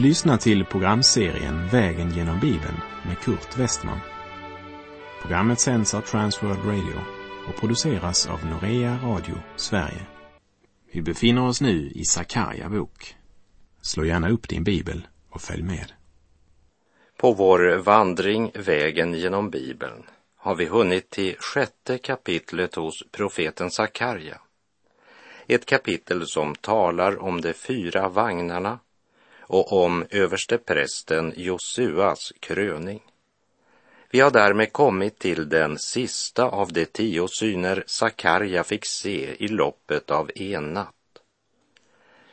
Du lyssnar till programserien Vägen genom Bibeln med Kurt Westman. Programmet sänds av Transworld Radio och produceras av Norea Radio Sverige. Vi befinner oss nu i Sakarja bok. Slå gärna upp din bibel och följ med. På vår vandring Vägen genom Bibeln har vi hunnit till sjätte kapitlet hos profeten Sakarja. Ett kapitel som talar om de fyra vagnarna och om översteprästen Josuas kröning. Vi har därmed kommit till den sista av de tio syner Sakarja fick se i loppet av en natt.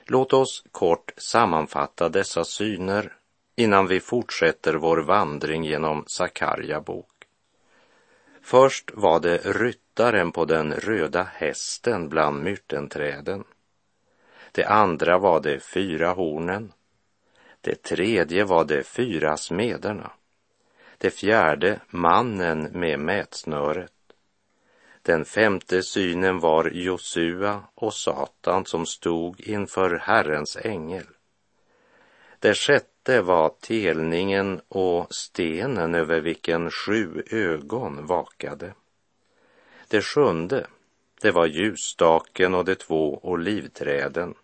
Låt oss kort sammanfatta dessa syner innan vi fortsätter vår vandring genom Sakarja bok. Först var det ryttaren på den röda hästen bland myrtenträden. Det andra var de fyra hornen. Det tredje var de fyra smederna. Det fjärde mannen med mätsnöret. Den femte synen var Josua och Satan som stod inför Herrens ängel. Det sjätte var telningen och stenen över vilken sju ögon vakade. Det sjunde, det var ljusstaken och de två olivträden.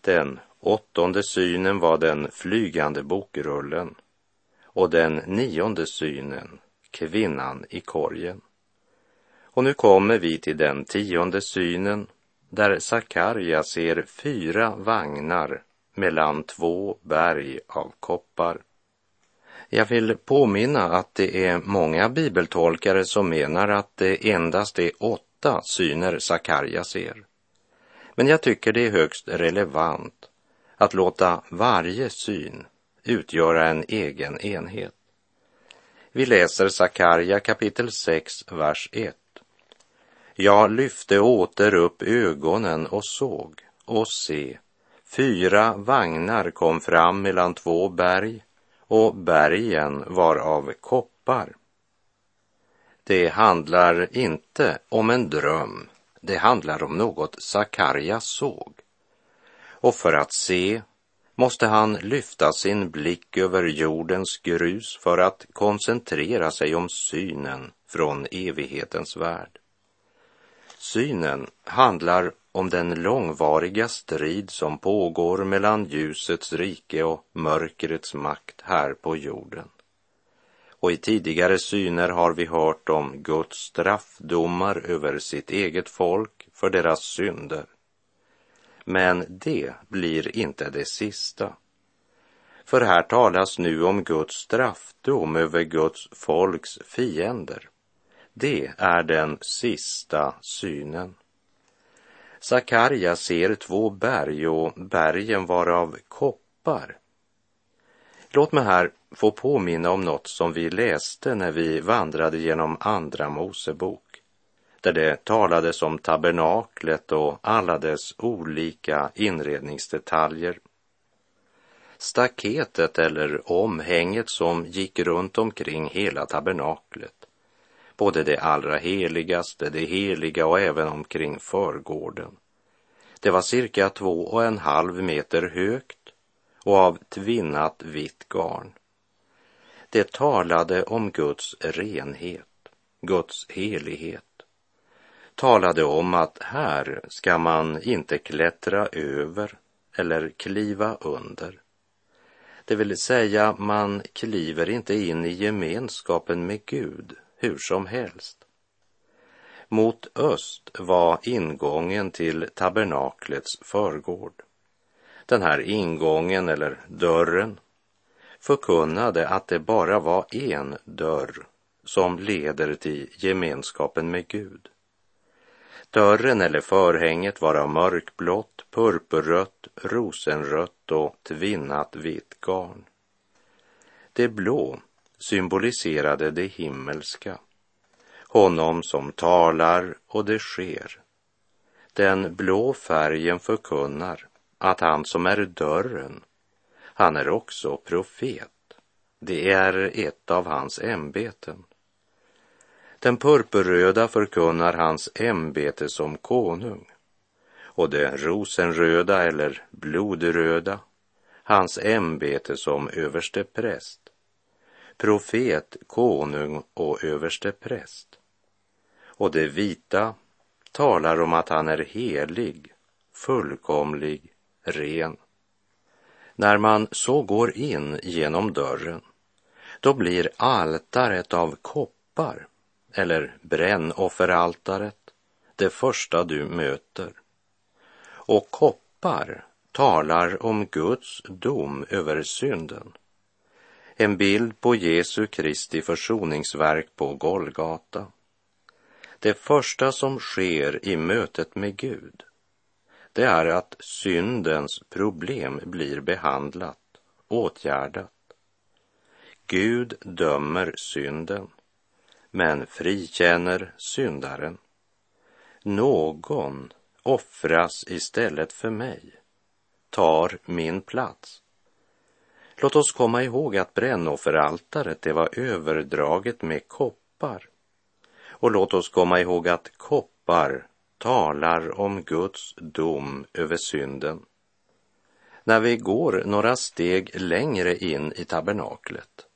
Den åttonde synen var den flygande bokrullen och den nionde synen kvinnan i korgen. Och nu kommer vi till den tionde synen där Sakarja ser fyra vagnar mellan två berg av koppar. Jag vill påminna att det är många bibeltolkare som menar att det endast är åtta syner Sakarja ser. Men jag tycker det är högst relevant att låta varje syn utgöra en egen enhet. Vi läser Sakarja kapitel 6, vers 1. Jag lyfte åter upp ögonen och såg, och se, fyra vagnar kom fram mellan två berg, och bergen var av koppar. Det handlar inte om en dröm, det handlar om något Sakarja såg. Och för att se måste han lyfta sin blick över jordens grus för att koncentrera sig om synen från evighetens värld. Synen handlar om den långvariga strid som pågår mellan ljusets rike och mörkrets makt här på jorden. Och i tidigare syner har vi hört om Guds straffdomar över sitt eget folk för deras synder men det blir inte det sista. För här talas nu om Guds straffdom över Guds folks fiender. Det är den sista synen. Sakarja ser två berg och bergen var av koppar. Låt mig här få påminna om något som vi läste när vi vandrade genom Andra Mosebok där det talades om tabernaklet och alla dess olika inredningsdetaljer. Staketet eller omhänget som gick runt omkring hela tabernaklet, både det allra heligaste, det heliga och även omkring förgården. Det var cirka två och en halv meter högt och av tvinnat vitt garn. Det talade om Guds renhet, Guds helighet talade om att här ska man inte klättra över eller kliva under. Det vill säga, man kliver inte in i gemenskapen med Gud hur som helst. Mot öst var ingången till tabernaklets förgård. Den här ingången eller dörren förkunnade att det bara var en dörr som leder till gemenskapen med Gud. Dörren eller förhänget var av mörkblått, purpurrött, rosenrött och tvinnat vitt garn. Det blå symboliserade det himmelska, honom som talar och det sker. Den blå färgen förkunnar att han som är dörren, han är också profet. Det är ett av hans ämbeten. Den purpurröda förkunnar hans ämbete som konung och det rosenröda eller blodröda hans ämbete som överste präst, profet, konung och överste präst. Och det vita talar om att han är helig, fullkomlig, ren. När man så går in genom dörren, då blir altaret av koppar, eller brännofferaltaret, det första du möter. Och koppar talar om Guds dom över synden. En bild på Jesu Kristi försoningsverk på Golgata. Det första som sker i mötet med Gud, det är att syndens problem blir behandlat, åtgärdat. Gud dömer synden, men frikänner syndaren. Någon offras istället för mig, tar min plats. Låt oss komma ihåg att brännofferaltaret det var överdraget med koppar. Och låt oss komma ihåg att koppar talar om Guds dom över synden. När vi går några steg längre in i tabernaklet,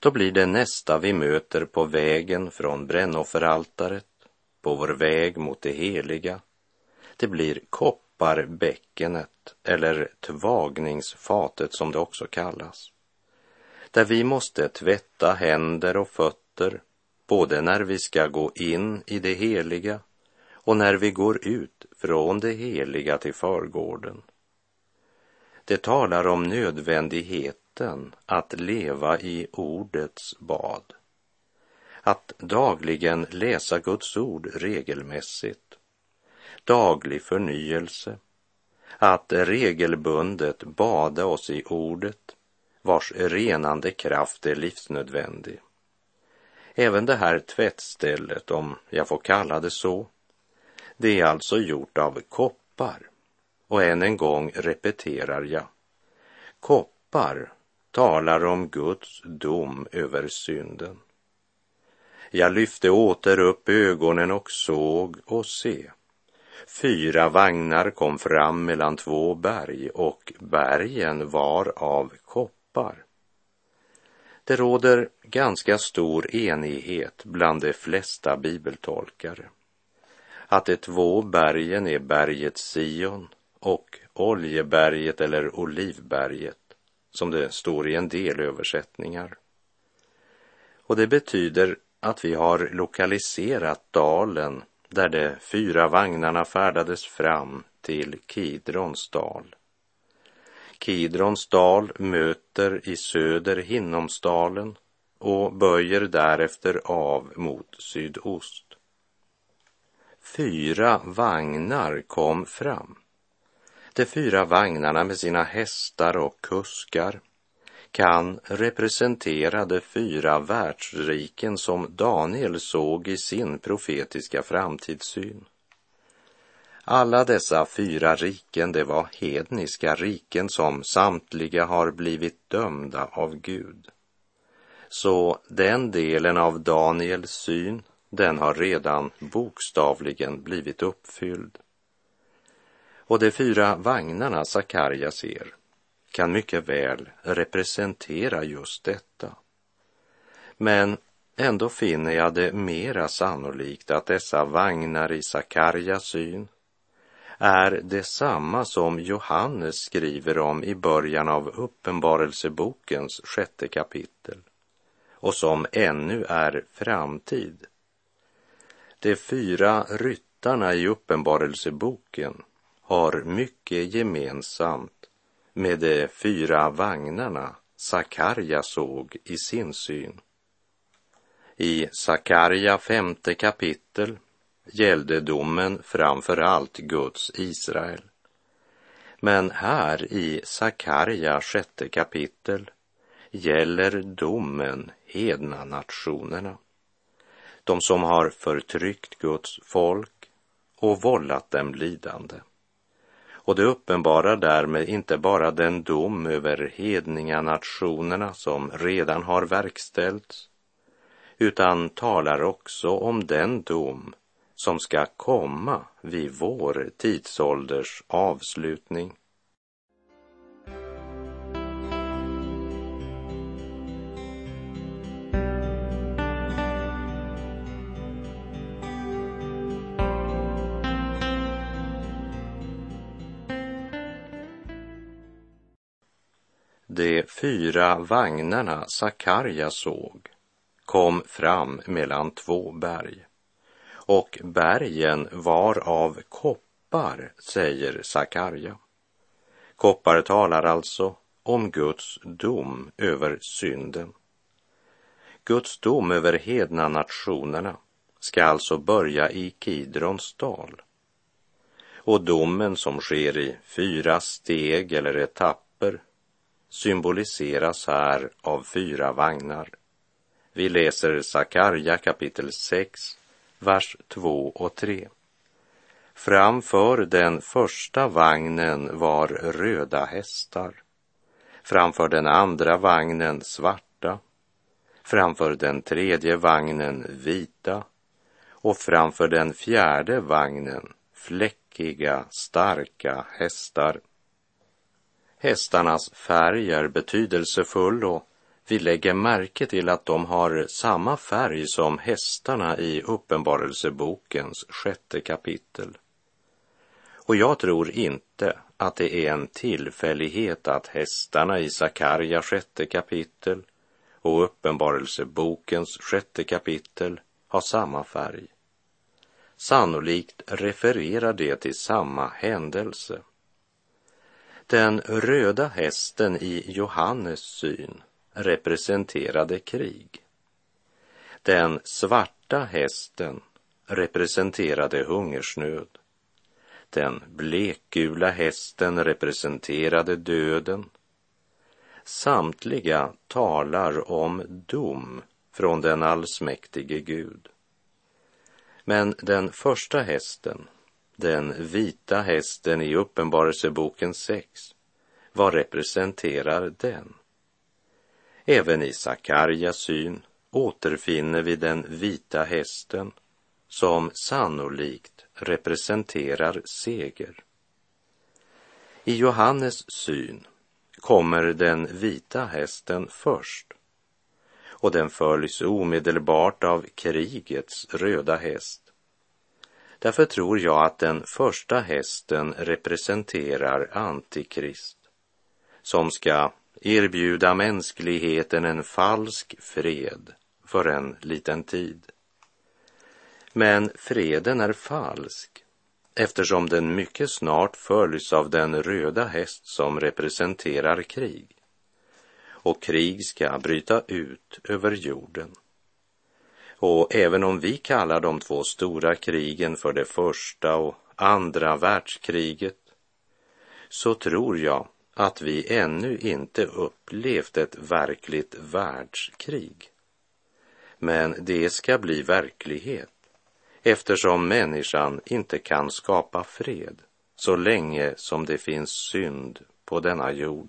då blir det nästa vi möter på vägen från brännofferaltaret, på vår väg mot det heliga. Det blir kopparbäckenet, eller tvagningsfatet som det också kallas, där vi måste tvätta händer och fötter både när vi ska gå in i det heliga och när vi går ut från det heliga till förgården. Det talar om nödvändighet nödvändigheten att leva i ordets bad. Att dagligen läsa Guds ord regelmässigt. Daglig förnyelse. Att regelbundet bada oss i ordet vars renande kraft är livsnödvändig. Även det här tvättstället, om jag får kalla det så, det är alltså gjort av koppar. Och än en gång repeterar jag. Koppar talar om Guds dom över synden. Jag lyfte åter upp ögonen och såg och se. Fyra vagnar kom fram mellan två berg och bergen var av koppar. Det råder ganska stor enighet bland de flesta bibeltolkare att de två bergen är berget Sion och Oljeberget eller Olivberget, som det står i en del översättningar. Och det betyder att vi har lokaliserat dalen där de fyra vagnarna färdades fram till Kidrons dal. Kidrons dal möter i söder Hinnomsdalen och böjer därefter av mot sydost. Fyra vagnar kom fram. De fyra vagnarna med sina hästar och kuskar kan representera de fyra världsriken som Daniel såg i sin profetiska framtidssyn. Alla dessa fyra riken, det var hedniska riken som samtliga har blivit dömda av Gud. Så den delen av Daniels syn, den har redan bokstavligen blivit uppfylld. Och de fyra vagnarna Sakarja ser kan mycket väl representera just detta. Men ändå finner jag det mera sannolikt att dessa vagnar i Sakarjas syn är detsamma som Johannes skriver om i början av Uppenbarelsebokens sjätte kapitel och som ännu är framtid. De fyra ryttarna i Uppenbarelseboken har mycket gemensamt med de fyra vagnarna Sakarja såg i sin syn. I Sakarja femte kapitel gällde domen framför allt Guds Israel. Men här i Sakarja sjätte kapitel gäller domen hedna nationerna. De som har förtryckt Guds folk och vållat dem lidande. Och det uppenbarar därmed inte bara den dom över hedninganationerna som redan har verkställts, utan talar också om den dom som ska komma vid vår tidsålders avslutning. De fyra vagnarna Sakarja såg kom fram mellan två berg och bergen var av koppar, säger Sakarja. Koppar talar alltså om Guds dom över synden. Guds dom över hedna nationerna ska alltså börja i Kidrons dal. Och domen som sker i fyra steg eller etapper symboliseras här av fyra vagnar. Vi läser Sakarja kapitel 6, vers 2 och 3. Framför den första vagnen var röda hästar. Framför den andra vagnen svarta. Framför den tredje vagnen vita. Och framför den fjärde vagnen fläckiga, starka hästar. Hästarnas färg är betydelsefull och vi lägger märke till att de har samma färg som hästarna i Uppenbarelsebokens sjätte kapitel. Och jag tror inte att det är en tillfällighet att hästarna i Sakarja sjätte kapitel och Uppenbarelsebokens sjätte kapitel har samma färg. Sannolikt refererar det till samma händelse. Den röda hästen i Johannes syn representerade krig. Den svarta hästen representerade hungersnöd. Den blekgula hästen representerade döden. Samtliga talar om dom från den allsmäktige Gud. Men den första hästen, den vita hästen i Uppenbarelseboken 6, vad representerar den? Även i Sakarjas syn återfinner vi den vita hästen som sannolikt representerar seger. I Johannes syn kommer den vita hästen först och den följs omedelbart av krigets röda häst. Därför tror jag att den första hästen representerar Antikrist som ska erbjuda mänskligheten en falsk fred för en liten tid. Men freden är falsk eftersom den mycket snart följs av den röda häst som representerar krig. Och krig ska bryta ut över jorden. Och även om vi kallar de två stora krigen för det första och andra världskriget så tror jag att vi ännu inte upplevt ett verkligt världskrig. Men det ska bli verklighet eftersom människan inte kan skapa fred så länge som det finns synd på denna jord.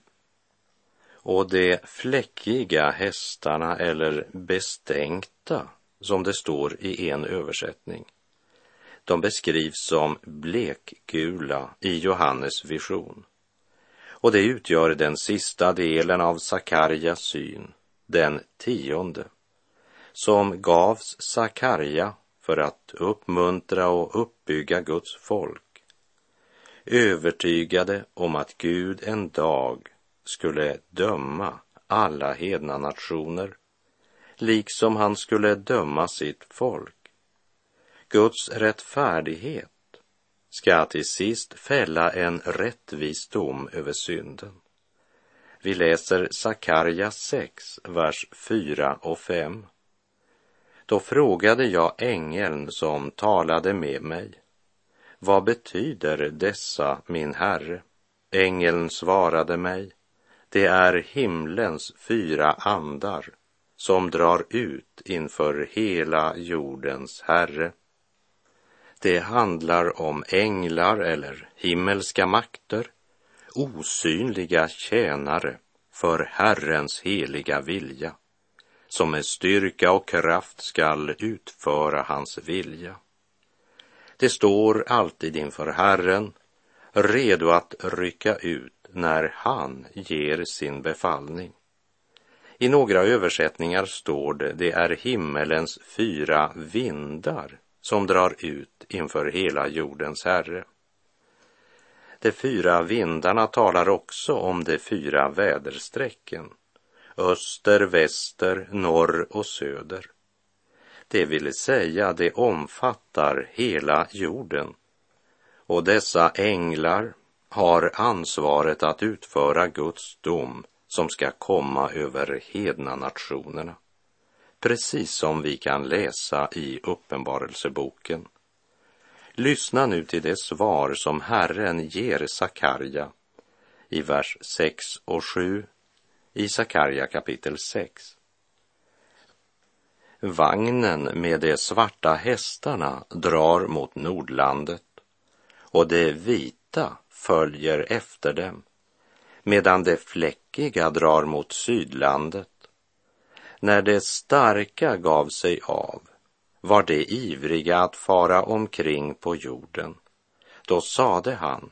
Och de fläckiga hästarna eller bestänkta, som det står i en översättning, de beskrivs som blekgula i Johannes vision. Och det utgör den sista delen av Sakarjas syn, den tionde, som gavs Sakarja för att uppmuntra och uppbygga Guds folk, övertygade om att Gud en dag skulle döma alla hedna nationer, liksom han skulle döma sitt folk. Guds rättfärdighet ska till sist fälla en rättvis dom över synden. Vi läser Sakarja 6, vers 4 och 5. Då frågade jag ängeln som talade med mig. Vad betyder dessa, min herre? Ängeln svarade mig. Det är himlens fyra andar som drar ut inför hela jordens herre. Det handlar om änglar eller himmelska makter, osynliga tjänare för Herrens heliga vilja, som med styrka och kraft skall utföra hans vilja. Det står alltid inför Herren, redo att rycka ut när han ger sin befallning. I några översättningar står det, det är himmelens fyra vindar som drar ut inför hela jordens Herre. De fyra vindarna talar också om de fyra väderstrecken, öster, väster, norr och söder. Det vill säga, det omfattar hela jorden. Och dessa änglar har ansvaret att utföra Guds dom som ska komma över hedna nationerna. Precis som vi kan läsa i Uppenbarelseboken. Lyssna nu till det svar som Herren ger Sakarja i vers 6 och 7 i Sakarja kapitel 6. Vagnen med de svarta hästarna drar mot Nordlandet och de vita följer efter dem, medan det fläckiga drar mot Sydlandet. När det starka gav sig av var de ivriga att fara omkring på jorden. Då sade han,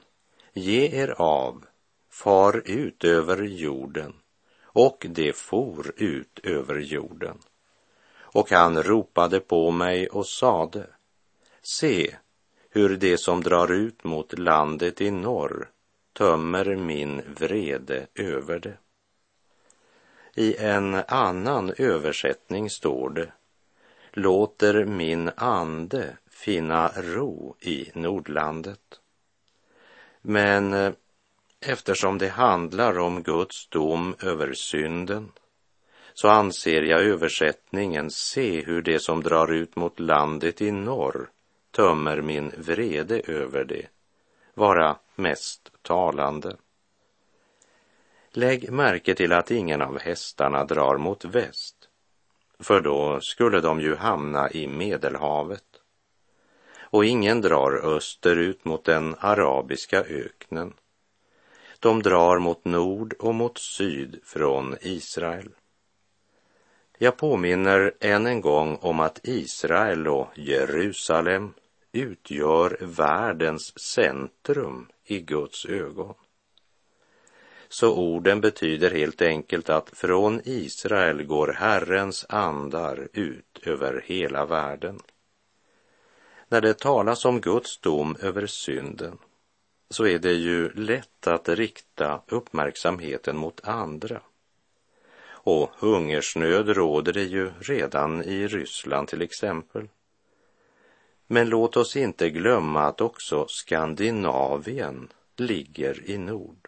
ge er av, far ut över jorden, och de for ut över jorden. Och han ropade på mig och sade, se hur det som drar ut mot landet i norr tömmer min vrede över det. I en annan översättning står det låter min ande finna ro i Nordlandet. Men eh, eftersom det handlar om Guds dom över synden så anser jag översättningen se hur det som drar ut mot landet i norr tömmer min vrede över det vara mest talande. Lägg märke till att ingen av hästarna drar mot väst för då skulle de ju hamna i Medelhavet. Och ingen drar österut mot den arabiska öknen. De drar mot nord och mot syd från Israel. Jag påminner än en gång om att Israel och Jerusalem utgör världens centrum i Guds ögon. Så orden betyder helt enkelt att från Israel går Herrens andar ut över hela världen. När det talas om Guds dom över synden så är det ju lätt att rikta uppmärksamheten mot andra. Och hungersnöd råder det ju redan i Ryssland till exempel. Men låt oss inte glömma att också Skandinavien ligger i nord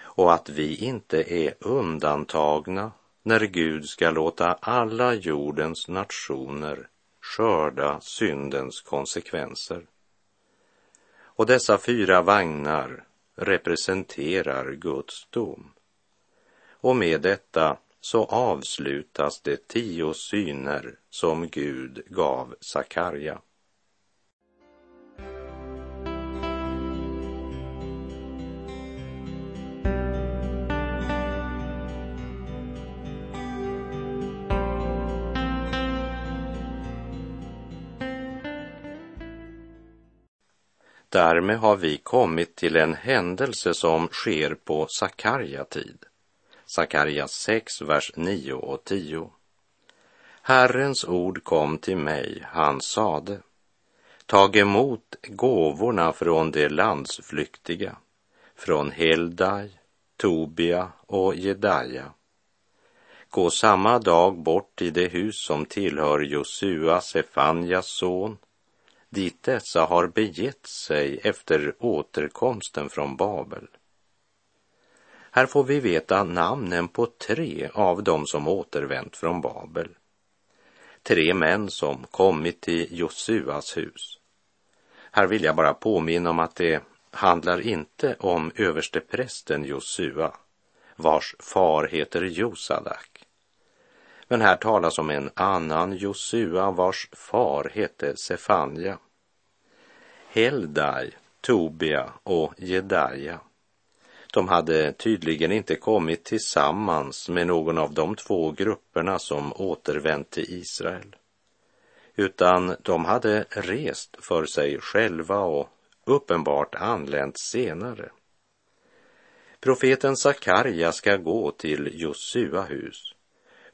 och att vi inte är undantagna när Gud ska låta alla jordens nationer skörda syndens konsekvenser. Och dessa fyra vagnar representerar Guds dom. Och med detta så avslutas de tio syner som Gud gav Sakarja. Därmed har vi kommit till en händelse som sker på Sakarja tid. Sakarja 6, vers 9 och 10. Herrens ord kom till mig, han sade, tag emot gåvorna från de landsflyktiga, från Heldai, Tobia och Jedaja. Gå samma dag bort till det hus som tillhör Josua, Sefanjas son, dit dessa har begett sig efter återkomsten från Babel. Här får vi veta namnen på tre av dem som återvänt från Babel. Tre män som kommit till Josuas hus. Här vill jag bara påminna om att det handlar inte om översteprästen Josua, vars far heter Josadak. Men här talas om en annan Josua vars far hette Sefanja. Heldai, Tobia och Jedaja. De hade tydligen inte kommit tillsammans med någon av de två grupperna som återvänt till Israel, utan de hade rest för sig själva och uppenbart anlänt senare. Profeten Sakarja ska gå till Josua hus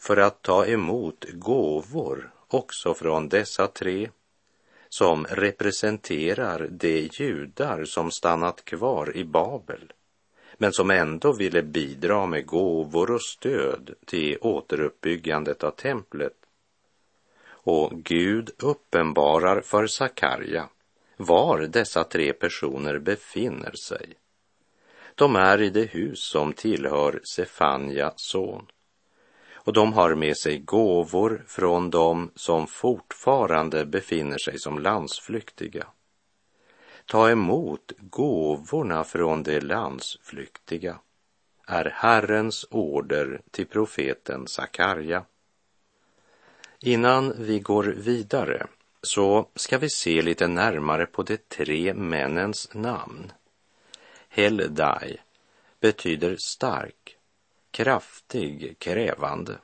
för att ta emot gåvor också från dessa tre som representerar de judar som stannat kvar i Babel men som ändå ville bidra med gåvor och stöd till återuppbyggandet av templet. Och Gud uppenbarar för Sakarja var dessa tre personer befinner sig. De är i det hus som tillhör Sefanja son och de har med sig gåvor från dem som fortfarande befinner sig som landsflyktiga. Ta emot gåvorna från de landsflyktiga är Herrens order till profeten Sakarja. Innan vi går vidare så ska vi se lite närmare på de tre männens namn. Heldai betyder stark, kraftig, krävande.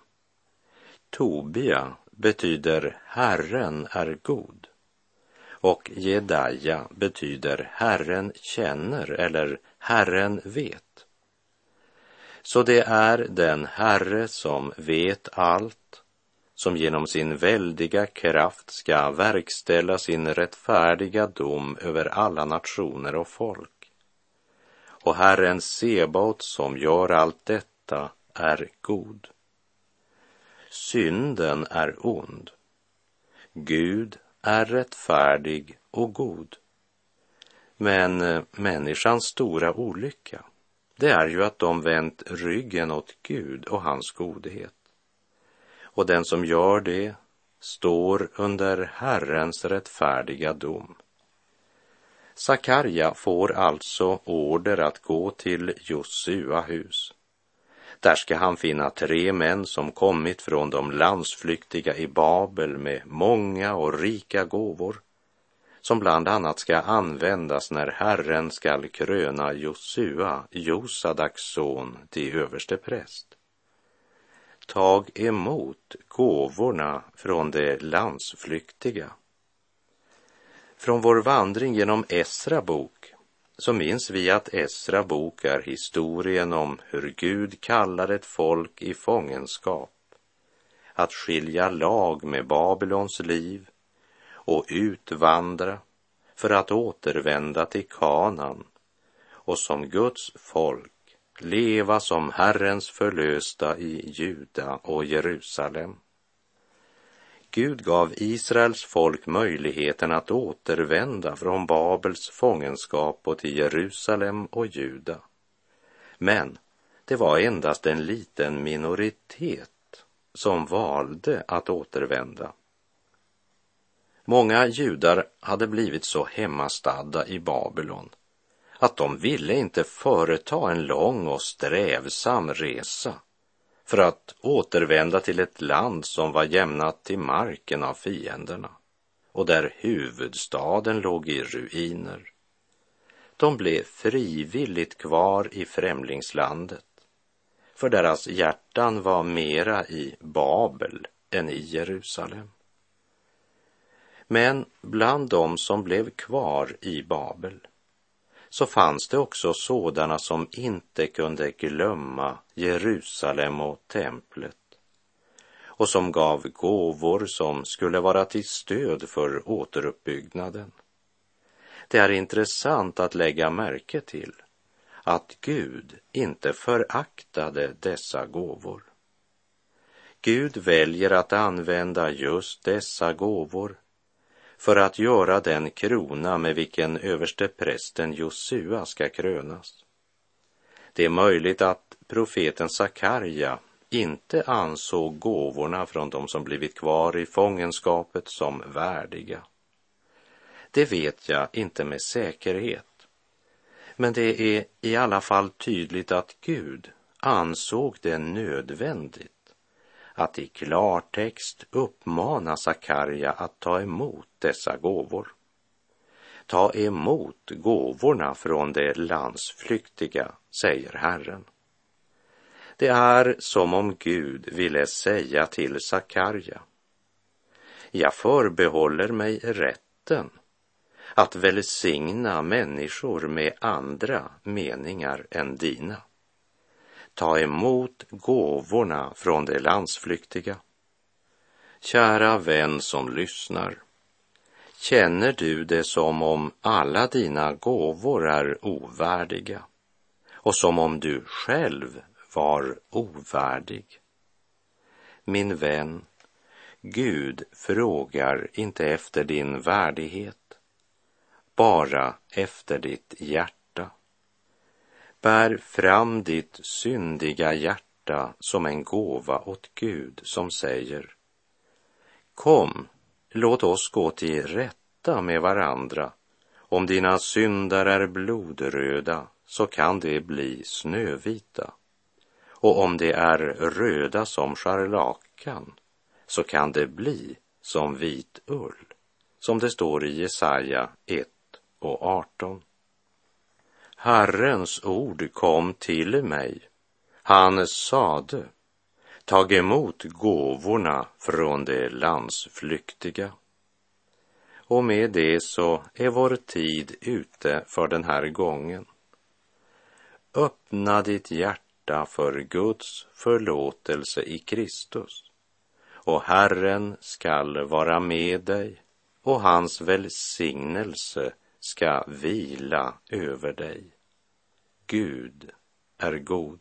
Tobia betyder Herren är god och Jedaja betyder Herren känner eller Herren vet. Så det är den Herre som vet allt, som genom sin väldiga kraft ska verkställa sin rättfärdiga dom över alla nationer och folk. Och Herren Sebaot som gör allt detta är god. Synden är ond. Gud är rättfärdig och god. Men eh, människans stora olycka, det är ju att de vänt ryggen åt Gud och hans godhet. Och den som gör det står under Herrens rättfärdiga dom. Sakarja får alltså order att gå till Josua hus där ska han finna tre män som kommit från de landsflyktiga i Babel med många och rika gåvor, som bland annat ska användas när Herren skall kröna Josua, Josadaks son, till överste präst. Tag emot gåvorna från de landsflyktiga. Från vår vandring genom Esra bok så minns vi att Esra bok är historien om hur Gud kallar ett folk i fångenskap att skilja lag med Babylons liv och utvandra för att återvända till Kanan och som Guds folk leva som Herrens förlösta i Juda och Jerusalem. Gud gav Israels folk möjligheten att återvända från Babels fångenskap och till Jerusalem och Juda. Men det var endast en liten minoritet som valde att återvända. Många judar hade blivit så hemmastadda i Babylon att de ville inte företa en lång och strävsam resa för att återvända till ett land som var jämnat till marken av fienderna och där huvudstaden låg i ruiner. De blev frivilligt kvar i främlingslandet, för deras hjärtan var mera i Babel än i Jerusalem. Men bland dem som blev kvar i Babel så fanns det också sådana som inte kunde glömma Jerusalem och templet och som gav gåvor som skulle vara till stöd för återuppbyggnaden. Det är intressant att lägga märke till att Gud inte föraktade dessa gåvor. Gud väljer att använda just dessa gåvor för att göra den krona med vilken överste prästen Josua ska krönas. Det är möjligt att profeten Sakarja inte ansåg gåvorna från de som blivit kvar i fångenskapet som värdiga. Det vet jag inte med säkerhet. Men det är i alla fall tydligt att Gud ansåg det nödvändigt att i klartext uppmana Sakarja att ta emot dessa gåvor. Ta emot gåvorna från de landsflyktiga, säger Herren. Det är som om Gud ville säga till Sakarja. Jag förbehåller mig rätten att välsigna människor med andra meningar än dina ta emot gåvorna från de landsflyktiga. Kära vän som lyssnar, Känner du det som om alla dina gåvor är ovärdiga och som om du själv var ovärdig? Min vän, Gud frågar inte efter din värdighet, bara efter ditt hjärta. Bär fram ditt syndiga hjärta som en gåva åt Gud som säger Kom, låt oss gå till rätta med varandra. Om dina syndar är blodröda så kan de bli snövita. Och om de är röda som scharlakan så kan det bli som vit ull, som det står i Jesaja 1 och 18. Herrens ord kom till mig. Han sade, tag emot gåvorna från de landsflyktiga. Och med det så är vår tid ute för den här gången. Öppna ditt hjärta för Guds förlåtelse i Kristus och Herren skall vara med dig och hans välsignelse ska vila över dig. Gud är god.